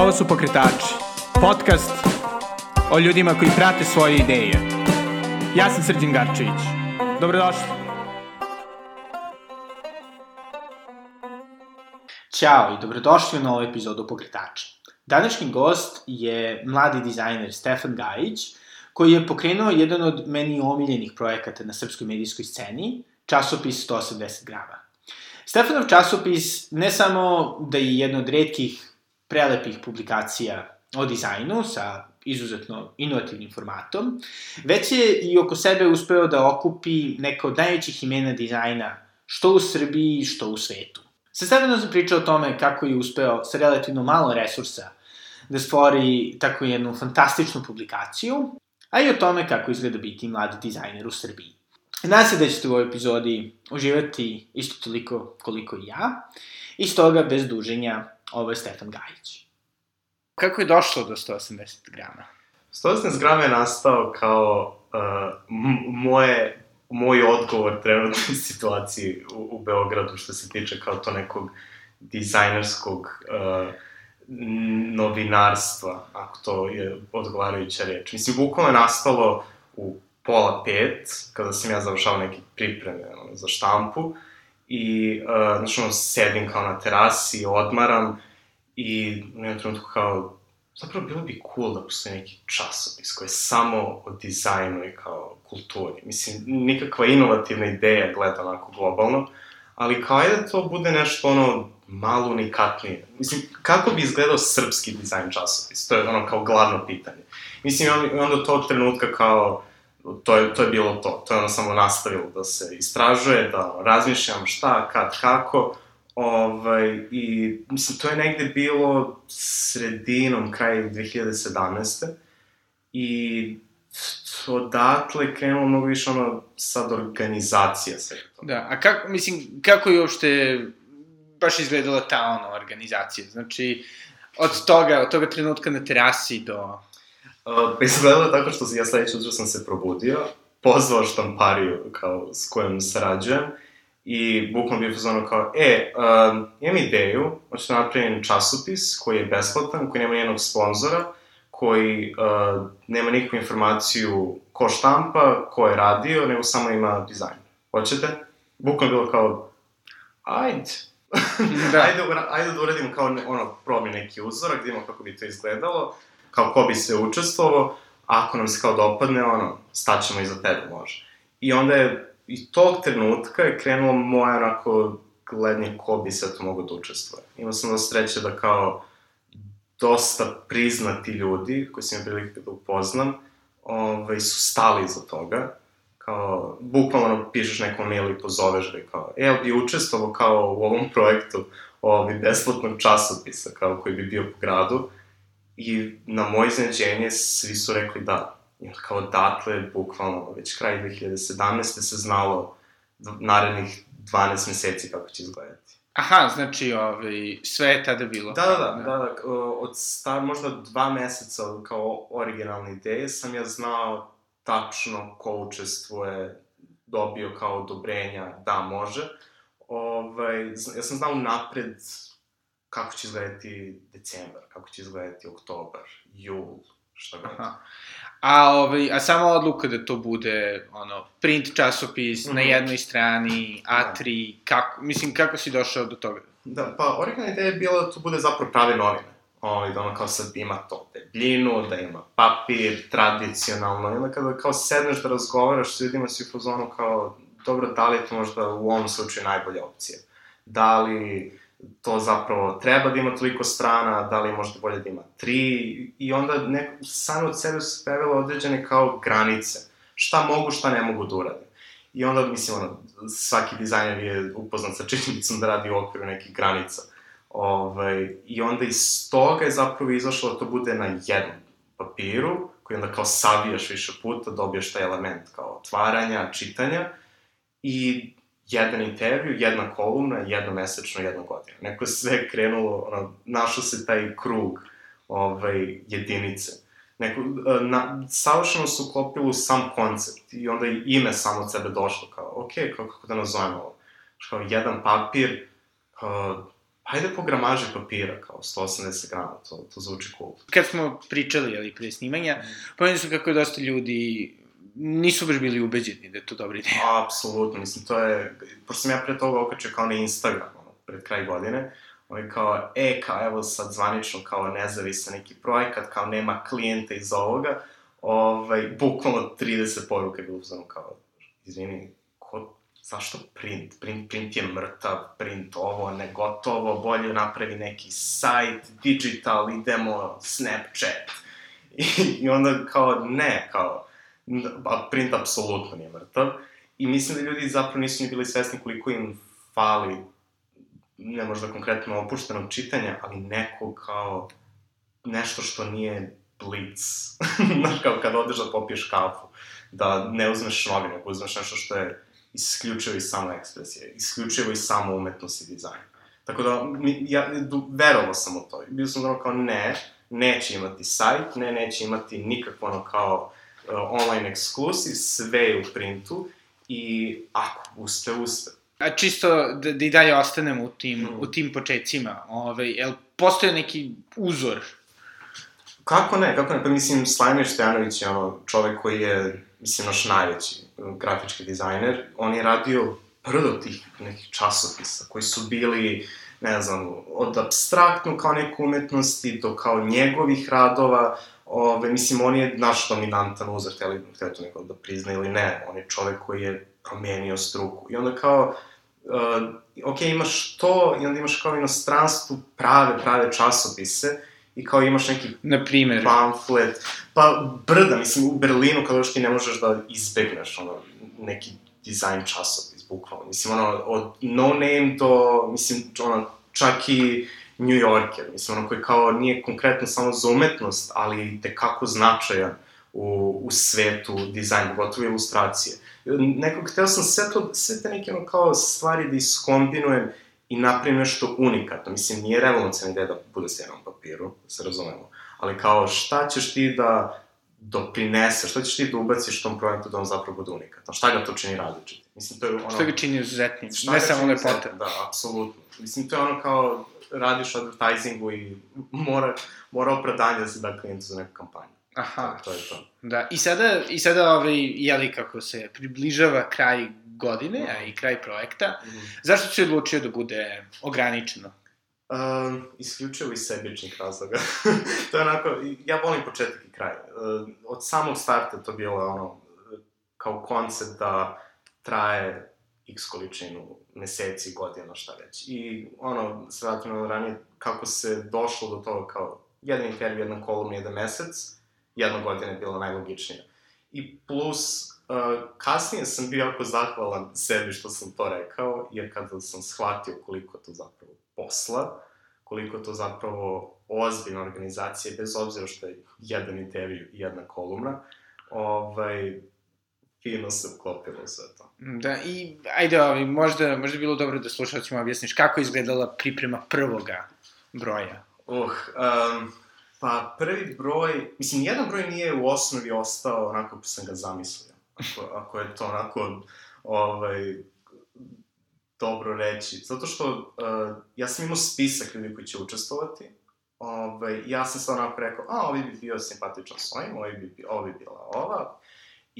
Ovo su Pokretači, podcast o ljudima koji prate svoje ideje. Ja sam Srđan Garčević. Dobrodošli. Ćao i dobrodošli u novu epizodu Pokretača. Današnji gost je mladi dizajner Stefan Gajić, koji je pokrenuo jedan od meni omiljenih projekata na srpskoj medijskoj sceni, časopis 180 grama. Stefanov časopis ne samo da je jedna od redkih prelepih publikacija o dizajnu sa izuzetno inovativnim formatom, već je i oko sebe uspeo da okupi neka od najvećih imena dizajna, što u Srbiji, što u svetu. Sa Stefanom sam pričao o tome kako je uspeo sa relativno malo resursa da stvori tako jednu fantastičnu publikaciju, a i o tome kako izgleda biti mladi dizajner u Srbiji. Nadam se da ćete u ovoj epizodi uživati isto toliko koliko i ja, i stoga bez duženja ovo je Stefan Gajić. Kako je došlo do 180 grama? 180 grama je nastao kao uh, moje, moj odgovor trenutnoj situaciji u, u Beogradu što se tiče kao to nekog dizajnerskog uh, novinarstva, ako to je odgovarajuća reč. Mislim, bukvalno je nastalo u pola pet, kada sam ja završao neke pripreme ono, za štampu, i, uh, znači, ono, sedim kao na terasi, odmaram, i u jednom trenutku kao, zapravo bilo bi cool da postoji neki časopis koji je samo o dizajnu i kao kulturi. Mislim, nikakva inovativna ideja gleda onako globalno, ali kao da to bude nešto ono malo unikatnije. Mislim, kako bi izgledao srpski dizajn časopis? To je ono kao glavno pitanje. Mislim, on, onda tog trenutka kao, to je, to je bilo to. To je ono samo nastavilo da se istražuje, da razmišljam šta, kad, kako, Ovaj, I, mislim, to je negde bilo sredinom, kraj 2017. I odatle krenulo mnogo više ono sad organizacija svega toga. Da, a kako, mislim, kako je uopšte baš izgledala ta ono organizacija? Znači, od toga, od toga trenutka na terasi do... Uh, pa izgledalo tako što ja sledeće utro sam se probudio, pozvao štampariju kao s kojom sarađujem i bukvalno bio fazonu kao, e, uh, imam ideju, hoću da napravim časopis koji je besplatan, koji nema nijednog sponzora, koji uh, nema nikakvu informaciju ko štampa, ko je radio, nego samo ima dizajn. Hoćete? Bukvalno bilo kao, ajde, da. ajde, ajde da uradimo kao ono, probi neki uzorak, da vidimo kako bi to izgledalo, kao ko bi se učestvovao, ako nam se kao dopadne, ono, staćemo iza tebe, može. I onda je i tog trenutka je krenulo moje onako gledanje ko bi se to mogo da učestvuje. Imao sam da sreće da kao dosta priznati ljudi koji sam imao prilike da upoznam, ovaj, su stali iza toga. Kao, bukvalno pišeš nekom mail i pozoveš ga i kao, e, bi učestvovao kao u ovom projektu ovaj, besplatnog časopisa, kao koji bi bio po gradu. I na moje iznenađenje svi su rekli da, Jer kao datle, bukvalno, već kraj 2017. se znalo narednih 12 meseci kako će izgledati. Aha, znači, ovaj, sve je tada bilo. Da, da, da, da, da, od star, možda dva meseca kao originalne ideje sam ja znao tačno ko učestvuje, dobio kao odobrenja, da, može. Ovaj, ja sam znao napred kako će izgledati decembar, kako će izgledati oktobar, jul, šta god. Aha. A, ovaj, a sama odluka da to bude, ono, print časopis mm -hmm. na mhm. jednoj strani, A3, da. kako, mislim, kako si došao do toga? Da, pa, originalna ideja je bila da to bude zapravo prave novine. Ovaj, da ono kao sad ima to debljinu, da ima papir, tradicionalno, i onda kada kao sedneš da razgovaraš s ljudima si u fazonu kao, dobro, da li je to možda u ovom slučaju najbolja opcija? Da li to zapravo treba da ima toliko strana, da li možda bolje da ima tri, i onda neko, samo od sebe su pevele određene kao granice. Šta mogu, šta ne mogu da urade. I onda, mislim, ono, svaki dizajner je upoznat sa činjenicom da radi u okviru nekih granica. Ovaj, I onda iz toga je zapravo izašlo da to bude na jednom papiru, koji onda kao savijaš više puta, dobiješ taj element kao otvaranja, čitanja, i jedan intervju, jedna kolumna, jedno mesečno, jedna godina. Neko je sve krenulo, ono, našao se taj krug ovaj, jedinice. Neko, e, na, savršeno su uklopili sam koncept i onda i ime samo od sebe došlo, kao, ok, kako, kako da nazovemo ovo? Kao, jedan papir, kao, hajde po gramaži papira, kao 180 grama, to, to zvuči cool. Kad smo pričali, ali pre snimanja, pomenuli su kako je dosta ljudi nisu baš bili ubeđeni da je to dobra ideja. Apsolutno, mislim, to je, pošto sam ja pre toga okačio kao na Instagram, ono, pred kraj godine, oni kao, e, kao, evo sad zvanično, kao nezavisan neki projekat, kao nema klijenta iz ovoga, ovaj, bukvalno 30 poruka je bilo uzmano kao, izvini, ko, zašto print? Print, print je mrtav, print ovo, ne gotovo, bolje napravi neki sajt, digital, idemo, Snapchat. I, i onda kao, ne, kao, a print apsolutno nije mrtav. I mislim da ljudi zapravo nisu ni bili svesni koliko im fali, ne možda konkretno opuštenog čitanja, ali neko kao nešto što nije blic. Znaš, kao kad odeš da popiješ kafu, da ne uzmeš novine, nego uzmeš nešto što je isključivo iz samo ekspresije, isključivo iz samo umetnosti i dizajna. Tako da, mi, ja verovao sam u to. Bio sam ono kao, ne, neće imati sajt, ne, neće imati nikakvo ono kao online ekskluziv, sve je u printu i ako uspe, uspe. A čisto da, da i dalje ostanemo u tim, mm. u tim početcima, ovaj, jel postoje neki uzor? Kako ne, kako ne, pa mislim, Slajmir Stojanović je ono čovek koji je, mislim, naš najveći grafički dizajner, on je radio prvo tih nekih časopisa koji su bili, ne znam, od abstraktno kao neku umetnosti do kao njegovih radova, Ove, mislim, on je naš dominantan uzor, hteli, hteli to neko da prizna ili ne, on je čovek koji je promenio struku. I onda kao, uh, ok, imaš to, i onda imaš kao inostranstvu prave, prave časopise, i kao imaš neki Na primer. pamflet, pa brda, mislim, u Berlinu kada još ti ne možeš da izbegneš ono, neki dizajn časopis, bukvalno. Mislim, ono, od no name do, mislim, ono, čak i New Yorker, mislim, ono koji kao nije konkretno samo za umetnost, ali te kako značajan u, u svetu dizajna, gotovo ilustracije. Nekog, hteo sam sve to, sve te neke ono kao stvari da iskombinujem i napravim nešto unikatno. Mislim, nije revolucionalna ideja da bude sve na papiru, da se razumemo. Ali kao, šta ćeš ti da doprinese, šta ćeš ti da ubaciš tom projektu da on zapravo bude unikatan? Šta ga to čini različiti? Mislim, to je ono... Šta ga čini izuzetnim, ne samo lepota. Da, apsolutno. Mislim, to je ono kao, radiš advertisingu i mora, mora opravdanje da se da klijentu za neku kampanju. Aha. To, to je to. Da, i sada, i sada ovaj, jeli kako se približava kraj godine, a i kraj projekta, mm. zašto si odlučio da bude ograničeno? Um, isključivo iz sebičnih razloga. to je onako, ja volim početak i kraj. Uh, od samog starta to bilo ono, kao koncept da traje x količinu meseci, godina, šta već. I ono, se vratimo ranije, kako se došlo do toga kao jedan intervju, jedan kolumn, jedan mesec, jedna godina je bila najlogičnija. I plus, uh, kasnije sam bio jako zahvalan sebi što sam to rekao, jer kada sam shvatio koliko to zapravo posla, koliko to zapravo ozbiljna organizacija, bez obzira što je jedan intervju i jedna kolumna, ovaj, fino se uklopilo sve to. Da, i ajde, ovaj, možda, možda bilo dobro da slušalcima objasniš kako je izgledala priprema prvoga broja. Uh, um, pa prvi broj, mislim, jedan broj nije u osnovi ostao onako kako sam ga zamislio. Ako, ako je to onako, ovaj, dobro reći. Zato što uh, ja sam imao spisak ljudi koji će učestvovati. Ovaj, ja sam onako rekao, a, ovi bi bio simpatičan s ovim, ovi bi, ovi bila ova.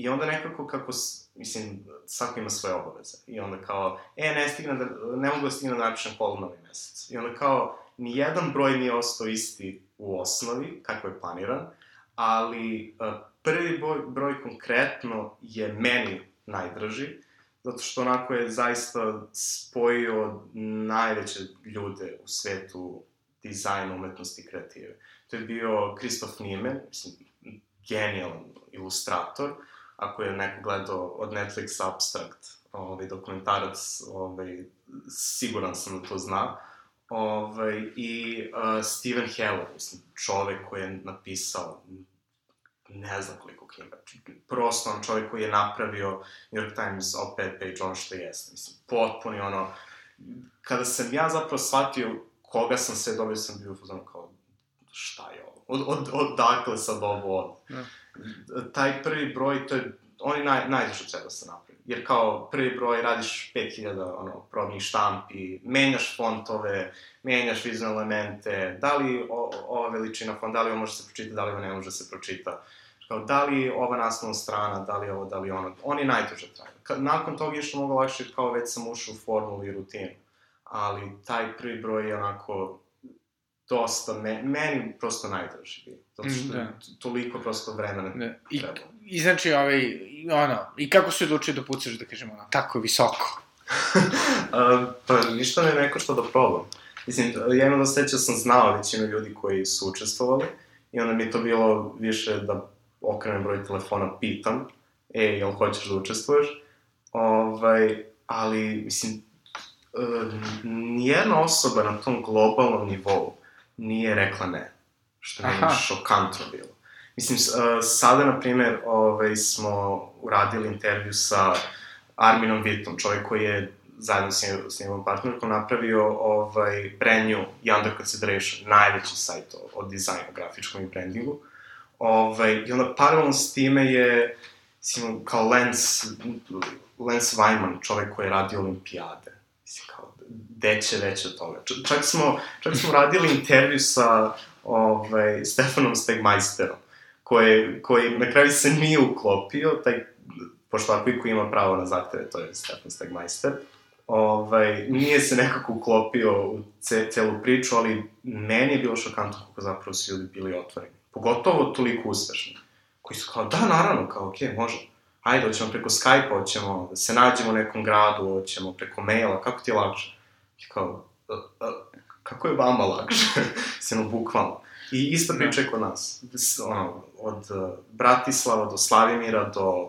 I onda nekako kako, mislim, svako ima svoje obaveze. I onda kao, e, ne stigna da, ne mogu da stigna da napišem kolumn novi mesec. I onda kao, ni jedan broj nije ostao isti u osnovi, kako je planiran, ali uh, prvi broj, broj konkretno je meni najdraži, zato što onako je zaista spojio najveće ljude u svetu dizajna, umetnosti i kreative. To je bio Kristof Niemen, mislim, genijalan ilustrator, ako je neko gledao od Netflix Abstract, ovaj, dokumentarac, ovaj, siguran sam da to zna. Ovaj, I uh, Steven Heller, mislim, čovek koji je napisao ne znam koliko knjiga. On čovjek koji je napravio New York Times op-ed page ono što jeste. Mislim, potpuni ono... Kada sam ja zapravo shvatio koga sam sve dobio, sam bio uzmano kao, šta je ovo? Od, od, od dakle sad ovo od. Ja. Taj prvi broj, to je, on je naj, najduže od svega se napravi. jer kao prvi broj radiš 5000 ono, probnih štampi, menjaš fontove, menjaš vizualne elemente, da li o, ova veličina font, da li ovo može se pročitati, da li ovo ne može se pročita. Kao, da li ova naslovna strana, da li ovo, da li ono, oni najduže traju. Nakon toga je što mnogo lakše, kao već sam ušao u formulu i rutinu. Ali taj prvi broj je onako dosta, me, meni prosto najdraži bio. Zato što Mm, da. toliko prosto vremena Da. I, treba. I znači, ovaj, ono, i kako se odlučio da pucaš, da kažemo, ono, tako visoko? Pa ništa me neko što da probam. Mislim, ja imam da seća sam znao većinu ljudi koji su učestvovali i onda mi to bilo više da okrenem broj telefona, pitam, e, jel hoćeš da učestvuješ? Ovaj, ali, mislim, uh, nijedna osoba na tom globalnom nivou nije rekla ne. Što je Aha. šokantno bilo. Mislim, uh, sada, na primer, ovaj, smo uradili intervju sa Arminom Vitom, čovjek koji je zajedno s, njegov, s njegovom partnerkom napravio ovaj, brand new i Under Consideration, najveći sajt o, o dizajnu, grafičkom i brandingu. Ovaj, I onda paralelno s time je, mislim, kao Lens, Lens Weiman, čovjek koji je radio olimpijade. Mislim, kao, deće veće od toga. Čak smo, čak smo radili intervju sa ovaj, Stefanom Stegmeisterom, koji, koji na kraju se nije uklopio, taj pošto ako iko ima pravo na zahteve, to je Stefan Stegmeister, ovaj, nije se nekako uklopio u ce, celu priču, ali meni je bilo šokantno kako zapravo su ljudi bili otvoreni. Pogotovo toliko uspešni. Koji su kao, da, naravno, kao, okej, okay, može. Ajde, hoćemo preko Skype-a, hoćemo da se nađemo u nekom gradu, hoćemo preko maila, kako ti je lakše? Kao, "A, a, kako je vama lakše? se no, bukvalno. I ista priča je kod nas. Ono, od uh, Bratislava do Slavimira do,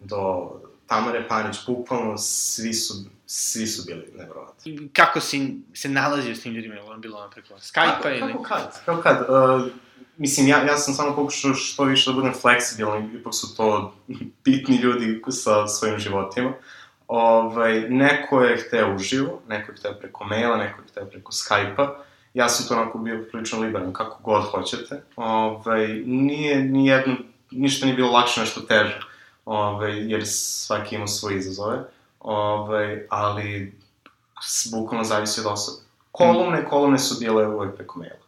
do Tamare Panić, bukvalno svi su, svi su bili nevrovatni. I kako si se nalazio s tim ljudima, je bilo ono preko Skype-a ili... Kako kad? Kako kad? Uh, mislim, ja, ja sam samo pokušao što više da budem fleksibilan, ipak su to bitni ljudi sa svojim životima. Ovaj, neko je hteo uživo, neko je hteo preko maila, neko je hteo preko Skype-a. Ja sam to onako bio prilično liberan, kako god hoćete. Ovaj, nije, nijedno, ništa nije bilo lakše, nešto teže. Ovaj, jer svaki ima svoje izazove. Ovaj, ali bukvalno zavisi od osobe. Kolumne, kolumne su bile uvek preko maila.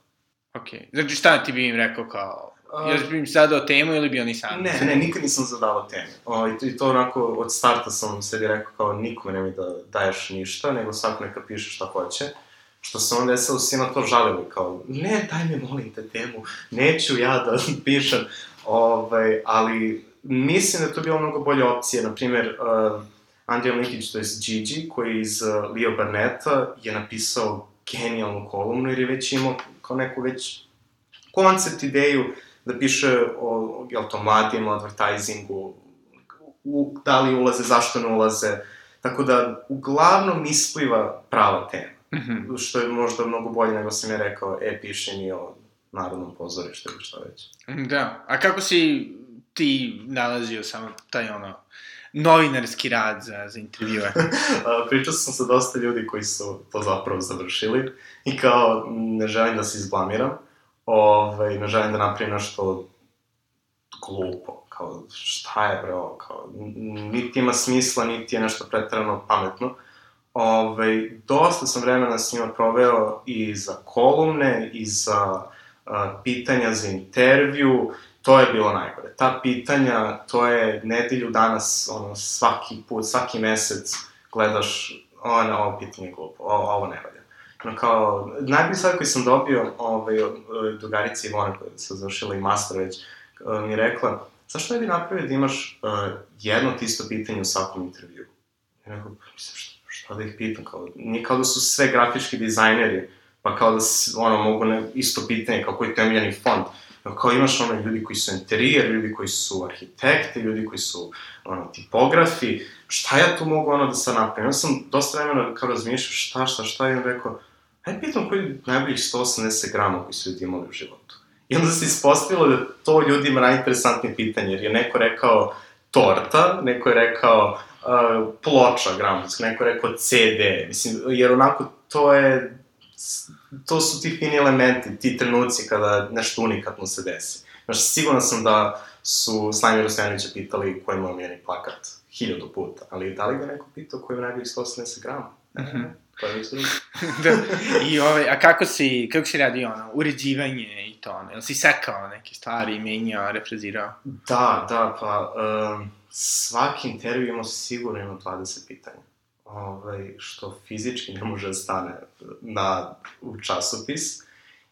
Ok. Znači šta ti bi im rekao kao... A- Još bi im zadao temu ili bi oni sami? Ne, ne, nikad nisam zadavao teme. O, i, to, I to onako, od starta sam sebi rekao kao nikome nemoj da daješ ništa, nego svako neka piše šta hoće. Što se onda desilo, svi na to žalili, kao, ne, daj mi molim te temu, neću ja da pišem. Ovaj, ali mislim da to bila mnogo bolja opcija. Naprimjer, uh, Andrija Linkić, to je Gigi, koji je iz uh, Leo Barneta, je napisao genijalnu kolumnu, jer je već imao kao neku već koncept, ideju, da piše o, jel to, mladim, o advertisingu, u, da li ulaze, zašto ne ulaze, tako da uglavnom ispliva prava tema, Mhm. što je možda mnogo bolje nego sam je rekao, e, piše mi o Narodnom pozorištu ili šta već. Da. A kako si ti nalazio samo taj ono novinarski rad za, za intervjue? Pričao sam sa dosta ljudi koji su to zapravo završili i kao, ne želim da se izblamiram, ovaj, ne želim da napravim nešto glupo, kao, šta je bre ovo, kao, niti ima smisla, niti je nešto pretrano pametno. Ove, dosta sam vremena s njima proveo i za kolumne, i za a, pitanja za intervju, to je bilo najgore. Ta pitanja, to je nedelju danas, ono, svaki put, svaki mesec gledaš, o, ne, ovo pitanje je glupo, ovo, ovo ne valja. No, kao, najbolji savjet koji sam dobio, ovaj, od drugarice Ivone, koja se završila i master već, uh, mi je rekla, zašto ne bi napravio da imaš uh, jedno te isto pitanje u svakom intervju? I rekao, mislim, šta, šta da ih pitam, kao, nije kao da su sve grafički dizajneri, pa kao da ono, mogu ne, isto pitanje, kao koji je temeljeni nego kao imaš ono ljudi koji su interijer, ljudi koji su arhitekte, ljudi koji su ono, tipografi, šta ja tu mogu ono da sad napravim? Ja sam dosta vremena kao razmišljao šta, šta, šta, i on rekao, ajde pitam koji je najboljih 180 grama koji su ljudi imali u životu. I onda se ispostavilo da to ljudima najinteresantnije pitanje, jer je neko rekao torta, neko je rekao uh, ploča gramotska, neko je rekao CD, mislim, jer onako to je, to su ti fini elementi, ti trenuci kada nešto unikatno se desi. Znaš, siguran sam da su Slajmi Rosjanovića pitali koji je moj omiljeni plakat hiljadu puta, ali da li ga neko pitao koji je najbolji 180 grama? Mhm. To drugo. da. I ovaj, a kako si, kako si radi ono, uređivanje i to, ono, jel si sekao neke stvari, menjao, refrazirao? Da, da, pa um, svaki intervju imao sigurno ima 20 pitanja. Ovaj, što fizički ne može da stane na, u časopis.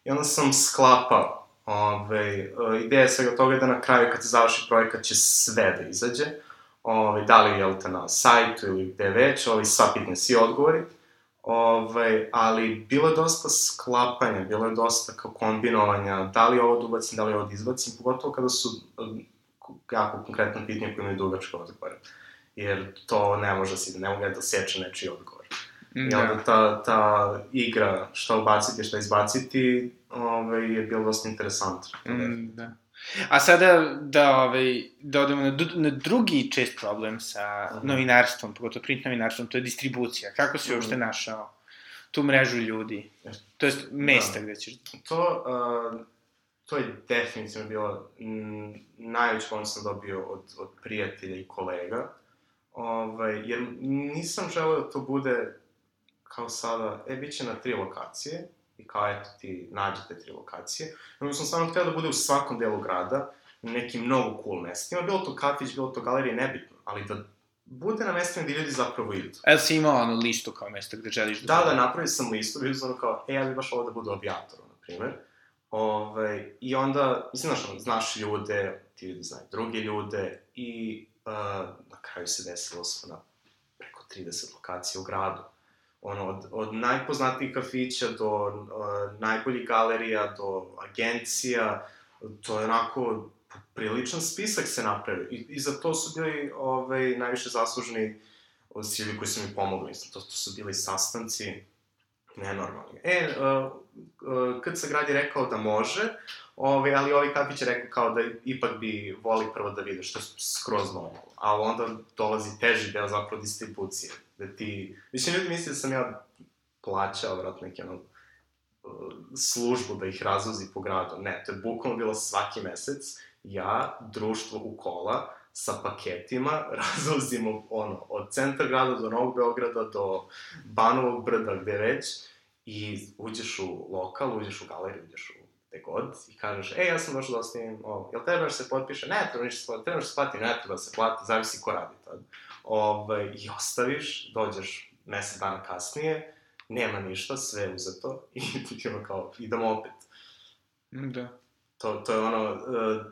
I onda sam sklapao. Ovaj, ideja svega toga je da na kraju kad se završi projekat će sve da izađe. Ovaj, da li je te na sajtu ili gde već, ovaj, sva pitanja, svi odgovori. Ovaj, ali bilo je dosta sklapanja, bilo je dosta kao kombinovanja, da li ovo da ubacim, da li ovo da izbacim, pogotovo kada su um, jako konkretno pitanje koje imaju dugačke odgovore. Jer to ne može se, ne mogu da seče nečiji odgovor. I Da. onda ta, ta igra, šta ubaciti, šta izbaciti, ovaj, je bilo dosta interesantno. Mm, da. A sada da, ovaj, da odemo na, na drugi čest problem sa Mhm. novinarstvom, pogotovo print novinarstvom, to je distribucija. Kako si uopšte Mhm. našao tu mrežu ljudi? To jest mesta Da. gde ćeš... To, uh, to je definitivno bilo mm, najveći pomoć sam dobio od, od prijatelja i kolega. Ovaj, jer nisam želeo da to bude kao sada, e, bit će na tri lokacije, i kao, eto, ti nađete tri lokacije. Nego sam stvarno htio da bude u svakom delu grada, nekim mnogo cool mestima. Bilo to kafić, bilo to galerije, nebitno, ali da bude na mestima gde ljudi zapravo idu. El si imao onu listu kao mesta gde želiš da... Da, da, napravio sam listu, bio sam ono kao, e, ja bih baš volao da budu u avijatoru, na primer. Ove, I onda, mislim, znaš, ono, znaš ljude, ti ljudi znaju druge ljude i uh, na kraju se desilo smo na preko 30 lokacija u gradu. Ono, od, od najpoznatijih kafića do uh, najboljih galerija, do agencija, to je onako priličan spisak se napravio. I, i za to su bili ovaj, najviše zaslužni ljudi koji su mi pomogli. To, to su bili sastanci nenormalni. E, uh, uh, kad se grad je rekao da može, ovaj, ali ovaj kafić je rekao kao da ipak bi voli prvo da vide što je skroz normalno. Ali onda dolazi teži deo zapravo distribucije. Da ti... Mislim, ljudi misle da sam ja plaćao, vratno, neki ono, službu da ih razvozi po gradu. Ne, to je bukvalno bilo svaki mesec. Ja, društvo u kola, sa paketima, razvozimo ono, od centra grada do Novog Beograda, do Banovog brda, gde već, i uđeš u lokal, uđeš u galeriju, uđeš u gde god, i kažeš, ej, ja sam došao da ostavim ovo, jel treba da se potpiše? Ne, treba ništa se plati, treba da se plati, ne treba da se plati, zavisi ko radi tad. Ove, I ostaviš, dođeš mesec dana kasnije, nema ništa, sve je uzeto, i ti ono kao, idemo opet. Da. To, to je ono, uh,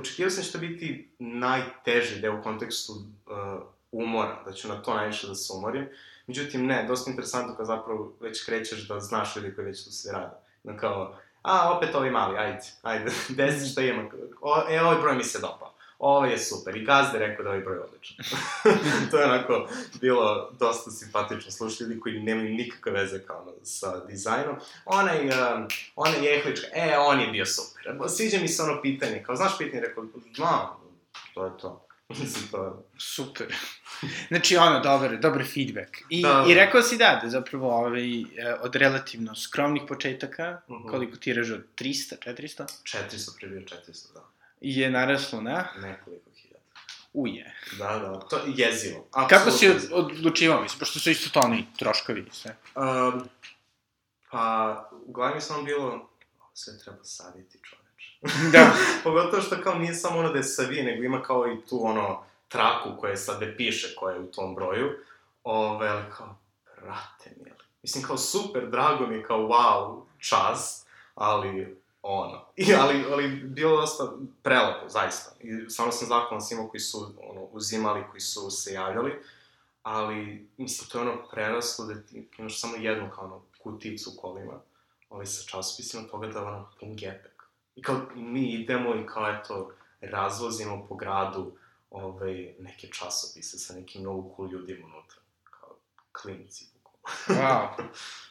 očekivao sam da će to biti najteži deo u kontekstu uh, umora, da ću na to najviše da se umorim. Međutim, ne, dosta interesantno kad zapravo već krećeš da znaš ljudi koji već tu sve rade. No kao, a, opet ovi mali, ajde, ajde, desi šta ima. O, e, ovaj broj mi se dopao. Ovo je super. I gazde rekao da je ovaj broj odličan. to je onako bilo dosta simpatično slušati ljudi koji nemaju nikakve veze kao ono, sa dizajnom. Onaj, um, ona jehlička, e, on je bio super. Sviđa mi se ono pitanje, kao, znaš pitanje, rekao, znam, to je to. Je... Super. Znači, ono, dobar, dobar feedback. I, Da. I rekao si da, da zapravo ovaj, eh, od relativno skromnih početaka, Mhm. koliko tiraž od 300, 400, 400 pre bio 400, da. Je naraslo na Nekoliko hiljada. uje. Da, da, to je jezivo. Kako si odlučivao, mislim, pošto su isto to oni troškovi i sve. Um, pa, u glavi mi samo bilo, "Ovo sve treba saviti čoveče. Da. Pogotovo što kao nije samo ono da je savi, nego ima kao i tu ono traku koja sad gde piše koja je u tom broju. Ove, ali kao, brate mili. Mislim, kao super, drago mi je, kao wow, čas, ali ono. I, ali, ali bilo dosta prelepo, zaista. I stvarno sam zahvalan svima koji su ono, uzimali, koji su se javljali. Ali, mislim, to je ono preraslo da ti imaš samo jednu kao ono kuticu u kolima, ovaj, sa časopisima, toga da ono pun gepek. I kao mi idemo i kao eto, razvozimo po gradu ovaj, neke časopise sa nekim mnogo cool ljudima unutra. Kao klinci, bukvalno. Wow.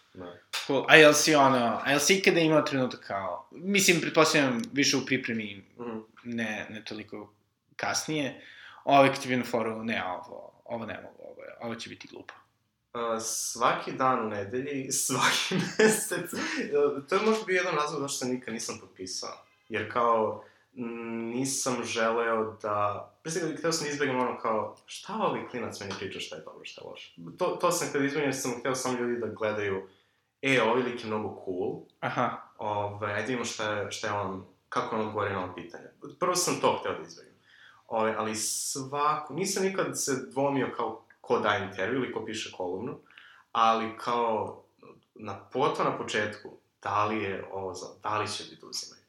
Cool. A jel si ono, a jel si ikada imao trenutak kao, mislim, pretpostavljam više u pripremi, Mhm. ne, ne toliko kasnije, ovaj kad ti bio na foru, ne, ovo, ovo ne mogu, ovo, je- ovo će biti glupo. Uh, svaki dan u nedelji, svaki mesec. To je možda bio jedan razlog zašto se nikad nisam potpisao. Jer kao, mm, nisam želeo da... Svega, hteo sam da izbegam ono kao, šta ovi klinac meni priča šta je dobro, šta je loše. To, to sam kada izbegam, sam hteo samo ljudi da gledaju, e, ovaj lik je mnogo cool, Aha. Ove, ajde vidimo šta je, šta je on, kako on odgovori na ovo pitanje. Prvo sam to hteo da izbegam. Ove, ali svako, nisam nikad se dvomio kao ko daje intervju ili ko piše kolumnu, ali kao na poto na početku, da li je ovo za, da li će biti uzimaju,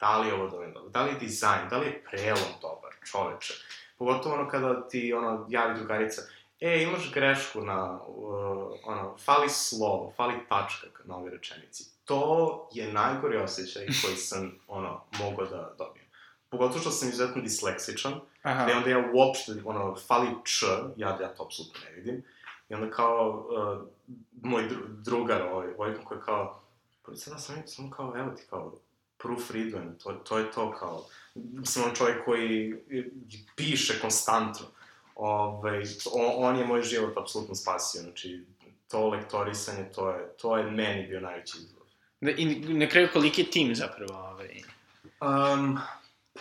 da li je ovo dovoljno dobro, da li je dizajn, da li je prelom dobar, čoveče. Pogotovo ono kada ti ono, javi drugarica, e, imaš grešku na, uh, ono, fali slovo, fali tačka na ovoj rečenici. To je najgori osjećaj koji sam, ono, mogao da dobijem. Pogotovo što sam izuzetno disleksičan, Aha. gde onda ja uopšte, ono, fali č, ja, ja to apsolutno ne vidim. I onda kao, uh, moj dru, drugar, ovaj, ovaj koji je kao, pa sada sam, sam kao, evo ti kao, proofreadujem, to, to je to kao, mislim, on čovjek koji piše konstantno. Ove, on, on je moj život apsolutno spasio, znači, to lektorisanje, to je, to je meni bio najveći izazov. Da, I na kraju koliki je tim zapravo? Ovaj? Um,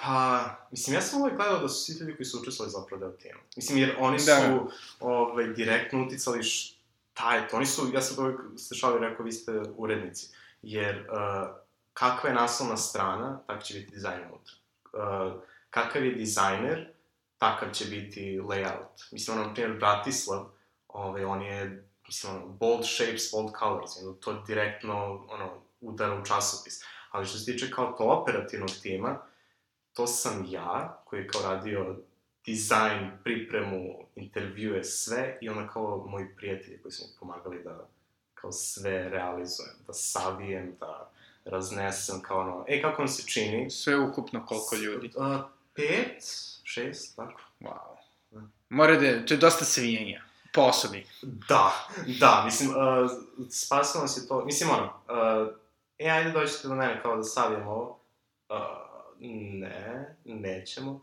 pa, mislim, ja sam uvek gledao da su svi ljudi koji su učestvovali zapravo deo tima. Mislim, jer oni su, Da. ovaj, direktno uticali šta je to. Oni su, ja sam uvek se šalio rekao, vi ste urednici. Jer, uh, kakva je naslovna strana, tako će biti dizajn unutra. Uh, kakav je dizajner, takav će biti layout. Mislim, ono, na primjer, Bratislav, ovaj, on je, mislim, ono, bold shapes, bold colors, i to direktno, ono, udara u časopis. Ali što se tiče kao to operativnog tima, to sam ja, koji je kao radio dizajn, pripremu, intervjue, sve, i onda kao moji prijatelji koji su mi pomagali da kao sve realizujem, da savijem, da raznesem, kao ono, e, kako vam se čini? Sve ukupno koliko ljudi? Uh, pet, šest, tako. Wow. Da. Mora da, to je dosta svijenja. Po osobi. Da, da, mislim, uh, spasilo nas je to, mislim, ono, uh, e, ajde dođete do mene kao da savijem ovo, uh, ne, nećemo. Uh,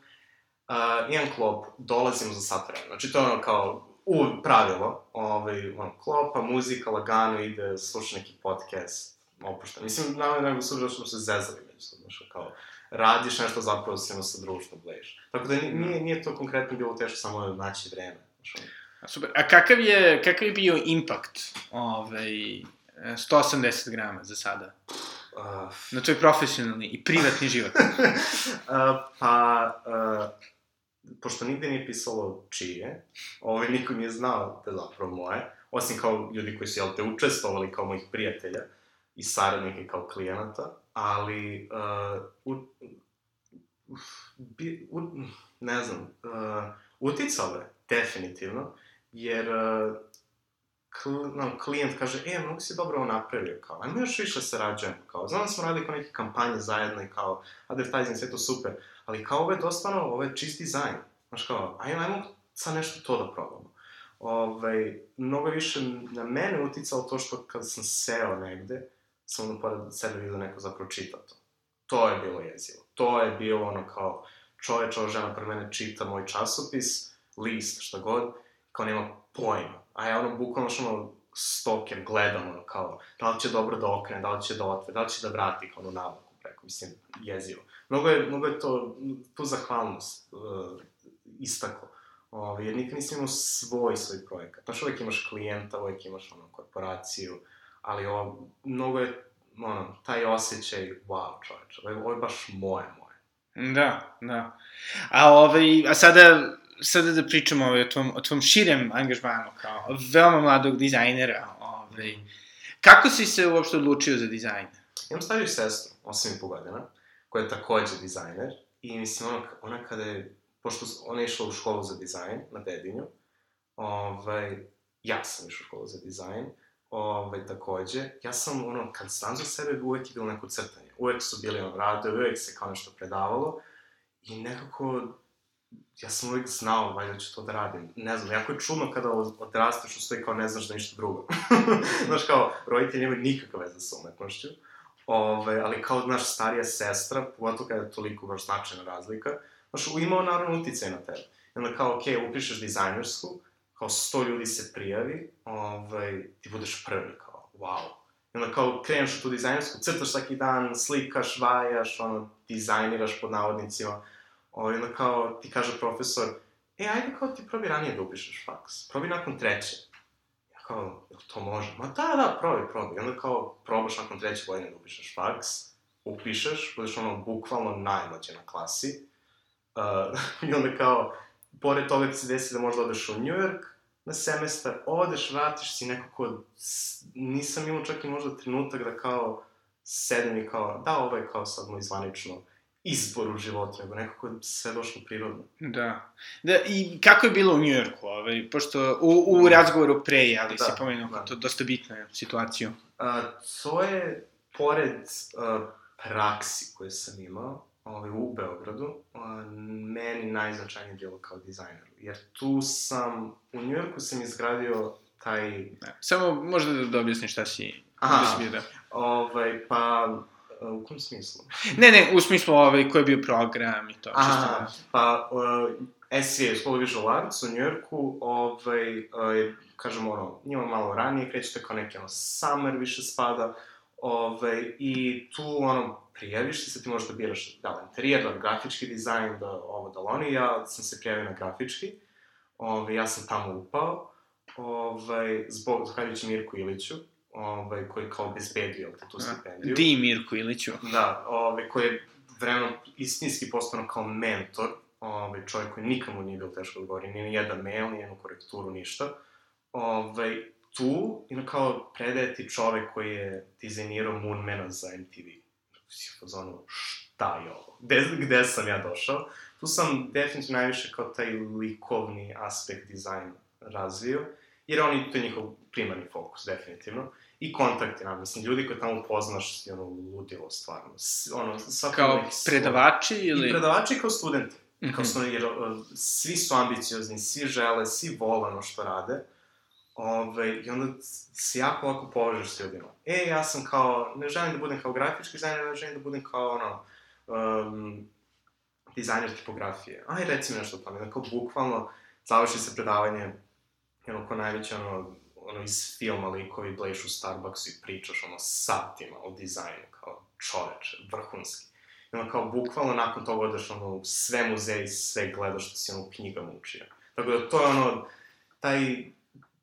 imam klop, dolazimo za sat vremena, znači to je ono kao, u pravilo, ovaj, ono, klopa, muzika, lagano ide, sluša neki podcast, opušta. Mislim, nama je nego suđa što smo se zezali međusobno, što kao, radiš nešto zapravo ono sa društvom blejiš. Tako da ni- nije, nije to konkretno bilo teško samo naći vreme. Super. A kakav je, kakav je bio impakt ovaj, 180 grama za sada? Uh, Na tvoj profesionalni i privatni život. uh, pa, uh, pošto nigde nije pisalo čije, ovaj, niko nije znao da je zapravo moje, osim kao ljudi koji su, jel te, učestvovali kao mojih prijatelja i saradnika kao klijenata, ali, uh, u, bi, u, ne znam, uh, uticalo je, definitivno, jer uh, kl, no, klijent kaže, e, mnogo si dobro ovo napravio, kao, ajmo još više sarađujemo, kao, znam da smo radili kao neke kampanje zajedno i kao, advertising, sve to super, ali kao ovo je dosta, ono, ovo je čist dizajn, znaš kao, ajmo, ajmo sad nešto to da probamo. Ove, mnogo je više na mene uticalo to što kad sam seo negde, sam ono pored sebe vidio neko zapravo čita to. To je bilo jezivo. To je bilo ono kao, čoveč, ova žena pre mene čita moj časopis, list, šta god, kao nema pojma. A ja ono, bukvalno što ono, stoker, gledam ono, kao, da li će dobro da okrene, da li će da otvore, da li će da vrati kao ono navlaku preko, mislim, jezivo. Mnogo je, mnogo je to, tu zahvalnost uh, istaklo. Ove, jer nikad nisam imao svoj, svoj projekat. Znaš, uvek imaš klijenta, uvek imaš ono, korporaciju, ali ovo, mnogo je, ono, taj osjećaj, wow, čoveč, ovo, je- ovo je baš moje, moje. Da, da. A, ovaj, a sada, sada da pričamo ovaj, o, tvom, o tvom širem angažmanu kao veoma mladog dizajnera. Ovaj. Kako si se uopšte odlučio za dizajn? Imam stariju sestru, 8 i po godina, koja je takođe dizajner, i mislim, ona, ona kada je, pošto ona je išla u školu za dizajn na Dedinju, ovaj, ja sam išao u školu za dizajn, ovaj, takođe, ja sam, ono, kad sam za sebe, uvek je bilo neko crtanje, uvek su bili, ono, radovi, uvek se kao nešto predavalo, i nekako, ja sam uvek znao, valjda ću to da radim. Ne znam, jako je čudno kada od- odrasteš, ustoji kao ne znaš da ništa drugo. znaš, kao, roditelji nemaju nikakve veze sa umetnošću, Ove, ali kao, naš starija sestra, pogotovo kada je toliko baš značajna razlika, znaš, imao naravno uticaj na tebe. I onda kao, okej, okay, upišeš dizajnersku, kao sto ljudi se prijavi, ovaj, ti budeš prvi, kao, wow. I onda kao kreneš u tu dizajnersku, crtaš svaki dan, slikaš, vajaš, ono, dizajniraš pod navodnicima. O, I onda kao ti kaže profesor, e, ajde kao ti probi ranije da upišeš faks, probi nakon treće. Ja kao, jel to može? Ma da, da, probi, probi. I onda kao probaš nakon treće godine da upišeš faks, upišeš, budeš ono bukvalno najmlađe na klasi. Uh, I onda kao, pored toga ti se desi da možda odeš u New York na semestar, odeš, vratiš si nekako, nisam imao čak i možda trenutak da kao sedem i kao, da, ovo je kao sad moj zvanično izbor u životu, nego nekako je sve došlo prirodno. Da. Da, i kako je bilo u Njujorku, ovaj, pošto u, u razgovoru pre, ali da, si pomenuo da. to dosta bitna situaciju. A, to je, pored a, praksi koje sam imao, ovaj, u Beogradu, a, meni najznačajnije bilo kao dizajner. Jer tu sam, u Njujorku sam izgradio taj... Da. Samo možda da, da objasniš šta si... Aha, da si da... Ovaj, pa u kom smislu? Ne, ne, u smislu ovaj, koji je bio program i to. Aha, pa uh, SVA, School of Visual Arts u Njujorku, ovaj, uh, kažemo ono, njima malo ranije, krećete kao neki ono summer više spada, ovaj, i tu ono, prijaviš se, ti možeš da biraš da li interijer, da li grafički dizajn, da ovo, da oni, ja sam se prijavio na grafički, ovaj, ja sam tamo upao, ovaj, zbog, zahvaljujući Mirku Iliću, ovaj, koji je kao obezbedio tu stipendiju. Di Mirko Iliću. Da, ovaj, koji je vremenom istinski postano kao mentor, ovaj, čovjek koji nikому nije bilo teško da govori, ni jedan mail, ni jednu korekturu, ništa. Ovaj, tu, i na kao predaje ti čovek koji je dizajnirao Moonmana za MTV. Si u fazonu, šta je ovo? Gde, gde sam ja došao? Tu sam definitivno najviše kao taj likovni aspekt dizajna razvio, jer oni, to je njihov primarni fokus, definitivno i kontakti, nam, mislim, ljudi koje tamo poznaš, ono, ludilo, stvarno. Ono, kao predavači ili... I predavači kao studenti. Mm -hmm. Kao studenti, jer uh, svi su ambiciozni, svi žele, svi vole ono što rade. Ove, I onda se jako lako povežeš s ljudima. E, ja sam kao, ne želim da budem kao grafički dizajner, ne želim da budem kao, ono, um, dizajner tipografije. Aj, reci mi nešto o tome. Dakle, bukvalno, završi se predavanje, ono, ko najveće, ono, ono, iz filma likovi bleš u Starbucksu i pričaš, ono, satima o dizajnu, kao čoveče, vrhunski. I ono, kao, bukvalno nakon toga odeš, ono, sve muzeje, sve gledaš što si, ono, u knjigama učio. Tako da, to je, ono, taj,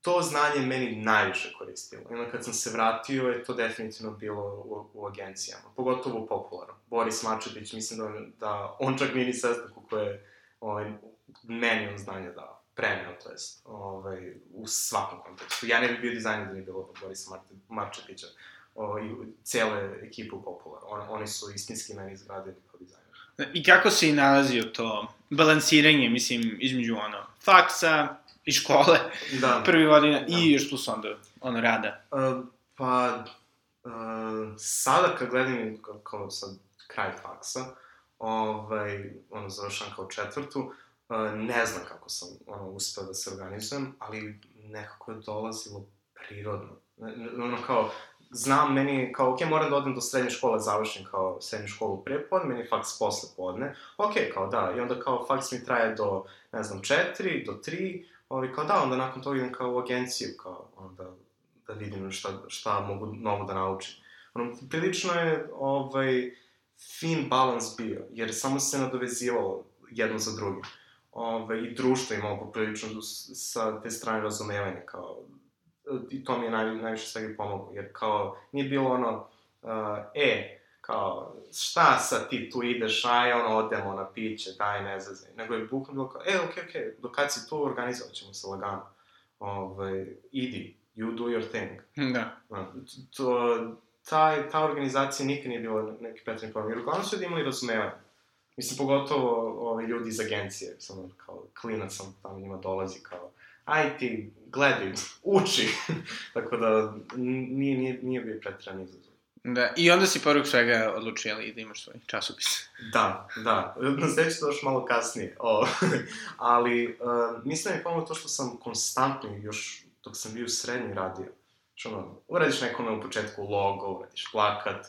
to znanje meni najviše koristilo. I onda kad sam se vratio, je to definitivno bilo u, u agencijama. Pogotovo u Popularu. Boris Mačetić, mislim da, da on čak nije ni sestak koliko je ovaj, meni on znanje dao preneo, to jest, ovaj, u svakom kontekstu. Ja ne bih bio dizajner da nije bilo Borisa Mar Marčepića o, i cele ekipe u Popular. On, oni su istinski meni izgradili kao dizajner. I kako si nalazio to balansiranje, mislim, između ono, faksa i škole, da. prvi godina, da. i još plus onda, ono, rada? Uh, pa, uh, sada kad gledam kao, kao sad kraj faksa, ovaj, ono, završam kao četvrtu, ne znam kako sam ono, uspeo da se organizujem, ali nekako je dolazilo prirodno. Ono kao, znam, meni, kao, ok, moram da odem do srednje škole, završim kao srednju školu pre podne, meni je faks posle podne, ok, kao da, i onda kao faks mi traje do, ne znam, četiri, do tri, ovi, kao da, onda nakon toga idem kao u agenciju, kao, onda, da vidim šta, šta mogu novo da naučim. Ono, prilično je, ovaj, fin balans bio, jer samo se nadovezivalo jedno za drugim ove, i društvo imalo poprilično sa te strane razumevanja, kao, i to mi je naj, najviše svega pomoglo, jer kao, nije bilo ono, uh, e, kao, šta sad ti tu ideš, aj, ono, odemo na piće, daj, ne zazaj, nego je bukvalno bilo kao, e, okej, okay, okej, okay, dok kad si tu, organizovat ćemo se lagano, ove, idi, you do your thing. Da. To, ta, ta organizacija nikad nije bila neki pretredni problem, jer uglavnom su ljudi imali razumevanje. Mislim, pogotovo ovi ljudi iz agencije, samo kao klinac sam tamo njima dolazi kao, aj ti, gledaj, uči. Tako da, nije, nije, nije bio pretredan izazov. Da, i onda si poruk svega odlučio da imaš svoj časopis. Da, da. Na sve ću došlo malo kasnije. O, ali, uh, mislim da mi pomalo to što sam konstantno, još dok sam bio u srednji radio. Što ono, uradiš nekome u početku logo, uradiš plakat,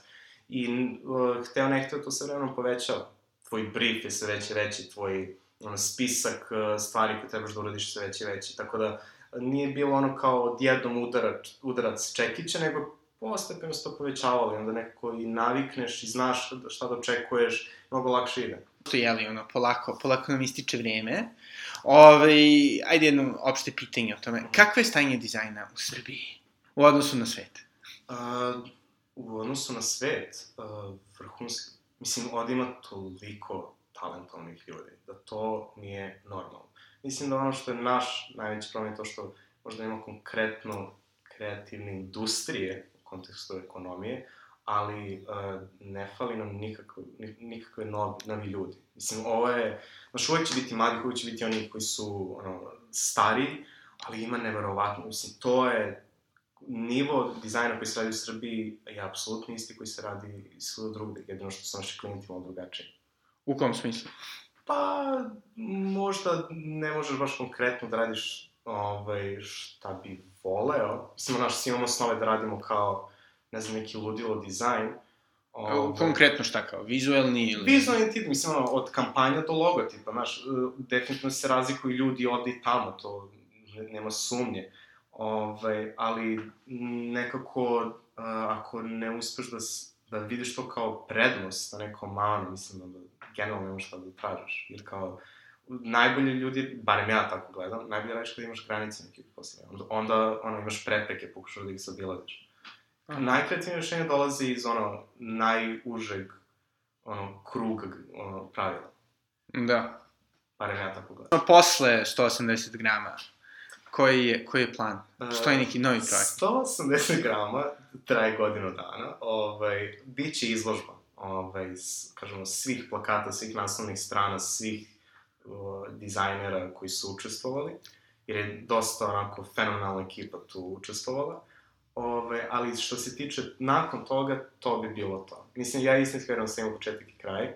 i uh, hteo ne hteo to se vremenom povećava tvoj brief je sve veći veći, tvoj ono, spisak uh, stvari koje trebaš da uradiš sve veći veći, tako da nije bilo ono kao odjednom udarac, udarac čekića, nego postepeno se to povećavalo i onda nekako i navikneš i znaš šta da očekuješ, mnogo lakše ide. To je, li, ono, polako, polako nam ističe vreme. Ove, ajde jedno opšte pitanje o tome. Kakvo je stanje dizajna u Srbiji u odnosu na svet? Uh, u odnosu na svet, uh, vrhunski, mislim, ovdje ima toliko talentovnih ljudi, da to nije normalno. Mislim da ono što je naš najveći problem je to što možda ima konkretno kreativne industrije kontekstu ekonomije, ali uh, ne fali nam nikakve, nikakve novi, novi ljudi. Mislim, ovo je, znaš, uvek će biti mladi, uvek će biti oni koji su, ono, stari, ali ima neverovatno, mislim, to je, nivo dizajna koji se radi u Srbiji je apsolutno isti koji se radi i svuda drugde, jedino što su naši klijenti malo drugačiji. U kom smislu? Pa, možda ne možeš baš konkretno da radiš ovaj, šta bi voleo. Mislim, znaš, svi imamo snove da radimo kao, ne znam, neki ludilo dizajn. Ovaj, konkretno šta kao, vizuelni ili... Vizualni tip, mislim, ono, od kampanja do logotipa, znaš, e, definitivno se razlikuju ljudi ovde i tamo, to nema sumnje. Ovaj, ali nekako, uh, ako ne uspeš da, da vidiš to kao prednost na nekom manu, mislim da generalno nemaš šta da tražiš. Jer kao, najbolji ljudi, barem ja tako gledam, najbolje radiš kada imaš granice neke poslije. Onda, onda ono, imaš prepreke, pokušaš da ih obilaziš. Najkreativnije rešenje dolazi iz ono, najužeg ono, kruga ono, pravila. Da. Barem ja tako gledam. Posle 180 grama, koji je, koji je plan? Što je neki novi projekt? 180 grama traje godinu dana. Ovaj, biće izložba ovaj, kažemo, svih plakata, svih naslovnih strana, svih uh, dizajnera koji su učestvovali, jer je dosta onako fenomenalna ekipa tu učestvovala. Ove, ali što se tiče nakon toga, to bi bilo to. Mislim, ja istinski verujem da sam imao početak i kraj.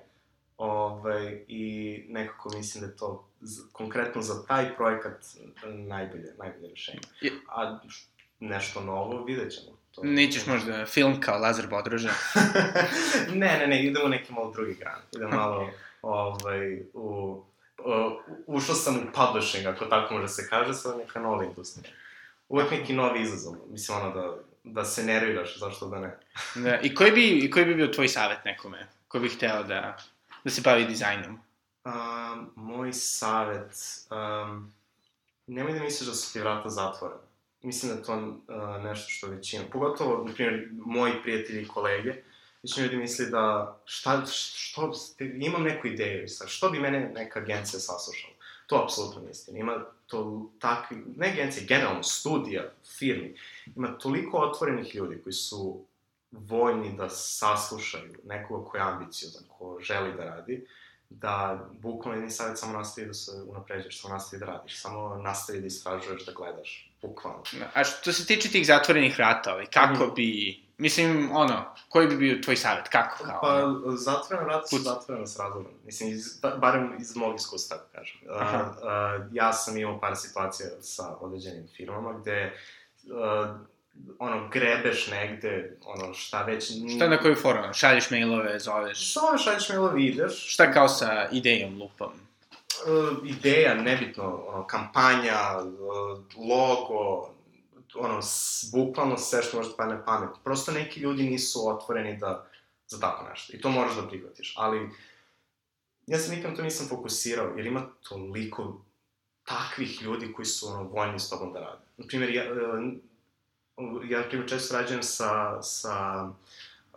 Ove, I nekako mislim da je to z, konkretno za taj projekat najbolje, najbolje rešenje. A nešto novo vidjet ćemo. To... Nećeš možda film kao Lazar Bodroža? ne, ne, ne, idemo neki malo drugi gran. Idemo malo ovaj, u... Uh, ušao sam u publishing, ako tako može se kaže, sa neka nova industrija. Uvek neki novi izazov, mislim ono da, da se nerviraš, zašto da ne. da, i koji bi, i koji bi bio tvoj savjet nekome, ko bi hteo da, da se bavi dizajnom? Um, moj savet, um, nemoj da misliš da su ti vrata zatvorena. Mislim da je to uh, nešto što većina, pogotovo, na primjer, moji prijatelji i kolege, većina ljudi misli da šta, što, imam neku ideju, sad, što bi mene neka agencija saslušala. To apsolutno nije istina. Ima to takvi, ne agencije, generalno studija, firmi, ima toliko otvorenih ljudi koji su voljni da saslušaju nekoga ko je ambiciozan, ko želi da radi, da bukvalno jedni savjet samo nastavi da se unapređuješ, samo nastavi da radiš, samo nastavi da istražuješ, da gledaš, bukvalno. A što se tiče tih zatvorenih vrata, ovaj, kako mm. bi, mislim, ono, koji bi bio tvoj savjet, kako kao? Pa, zatvorena vrata su zatvorena s razlogom, mislim, iz, barem iz mog iskustva, da kažem. Aha. Uh, uh, ja sam imao par situacija sa određenim firmama gde uh, ono, grebeš negde, ono, šta već... Šta na koju foru? Šalješ mailove, zoveš? Zoveš, šalješ mailove, ideš. Šta kao sa idejom, lupom? Uh, ideja, nebitno, ono, kampanja, uh, logo, ono, bukvalno sve što možeš da padne pamet. Prosto neki ljudi nisu otvoreni da, za tako nešto. I to moraš da prihvatiš. Ali, ja se nikam to nisam fokusirao, jer ima toliko takvih ljudi koji su, ono, voljni s tobom da rade. Naprimjer, ja, uh, ja, na primjer, često rađujem sa, sa,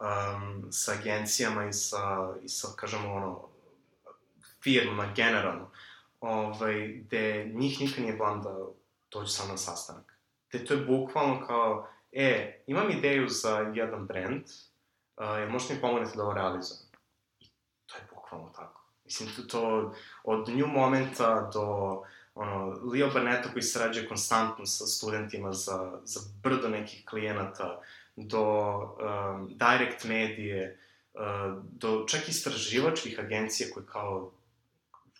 um, sa agencijama i sa, i sa, kažemo, ono, firmama generalno, ovaj, gde njih nikad nije blan da dođu sa na sastanak. Gde to je bukvalno kao, e, imam ideju za jedan brand, uh, možete mi pomognete da ovo realizujem? I to je bukvalno tako. Mislim, to, to od nju momenta do ono, Leo Barnetta koji sarađuje konstantno sa studentima za, za brdo nekih klijenata, do um, direct medije, uh, do čak istraživačkih agencija koje kao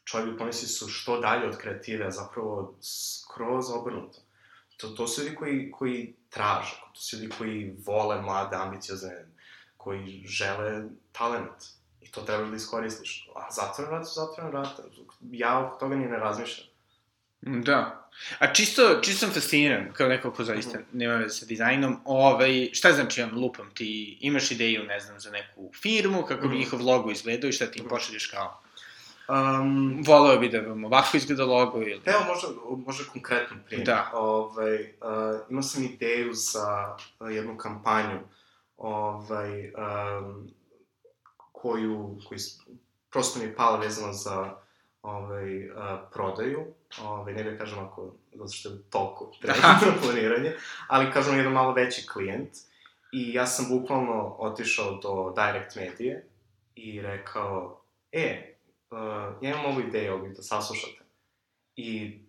čovjek pomisli su što dalje od kreative, a zapravo skroz obrnuto. To, to su ljudi koji, koji traže, to su ljudi koji vole mlade, ambiciozne, koji žele talent. I to treba da iskoristiš. A zatvoren vrat su zatvoren vrata. Ja oko toga ni ne razmišljam. Da. A čisto, čisto sam fasciniran, kao neko ko zaista Mhm. nema veze sa dizajnom, ovaj, šta znači on, lupam, ti imaš ideju, ne znam, za neku firmu, kako bi Mhm. njihov logo izgledao i šta ti im Mhm. pošalješ kao, Um, voleo bi da vam ovako izgleda logo ili... Evo, možda, možda konkretno primjer. Da. Ovaj, uh, imao sam ideju za uh, jednu kampanju ovaj, um, koju, koji, s- prosto mi je pala vezano za ovaj, uh, prodaju. Ovaj, ne bih da kažem ako, zato što je toliko trenutno planiranje, ali kažem jedan malo veći klijent. I ja sam bukvalno otišao do Direct Medije i rekao, e, uh, ja imam ovu ideju, ovdje da saslušate. I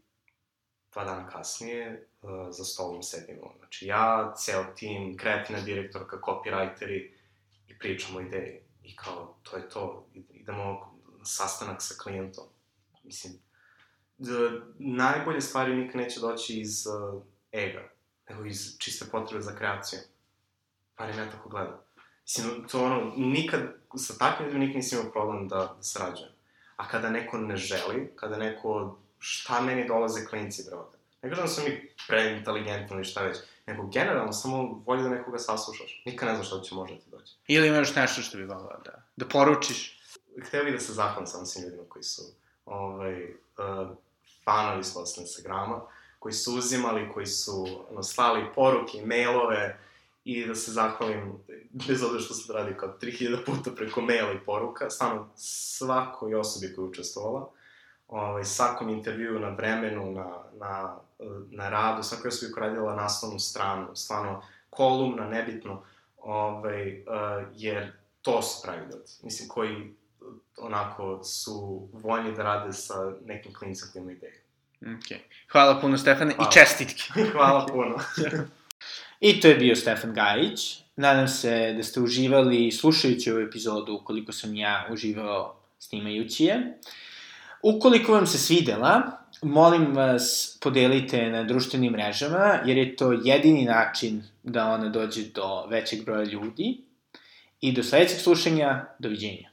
dva dana kasnije uh, za stolom sedimo. Znači ja, ceo tim, kreativna direktorka, copywriteri i pričamo o ideji. I kao, to je to, idemo na sastanak sa klijentom. Mislim, d, najbolje stvari nikad neće doći iz uh, ega, nego iz čiste potrebe za kreaciju. Barem ja tako gledam. Mislim, to ono, nikad, sa takvim ljudima nikad nisam imao problem da, da sarađujem. A kada neko ne želi, kada neko, šta meni dolaze klinci, brate? Ne kažem da sam mi preinteligentni ili šta već, nego generalno samo volje da nekoga saslušaš. Nikad ne znaš šta će možda ti doći. Ili imaš nešto što bi volao da, da poručiš. Hteo bih da se zahvalim samo svim ljudima koji su ovaj, uh, fanovi s Instagrama, koji su uzimali, koji su ono, slali poruke, mailove i da se zahvalim, bez obzira što se radi kao 3000 puta preko maila i poruka, stvarno svakoj osobi koja je učestvovala, ovaj, svakom intervju na vremenu, na, na, na radu, svakoj osobi koja je radila naslovnu stranu, stvarno kolumna, nebitno, ovaj, uh, jer to su pravi ljudi. Mislim, koji onako su voljni da rade sa nekim klinicom koji ima ideju. Okay. Hvala puno, Stefane, Hvala. i čestitke. Hvala puno. I to je bio Stefan Gajić. Nadam se da ste uživali slušajući ovu epizodu, ukoliko sam ja uživao snimajući je. Ukoliko vam se svidela, molim vas podelite na društvenim mrežama, jer je to jedini način da ona dođe do većeg broja ljudi. I do sledećeg slušanja, doviđenja.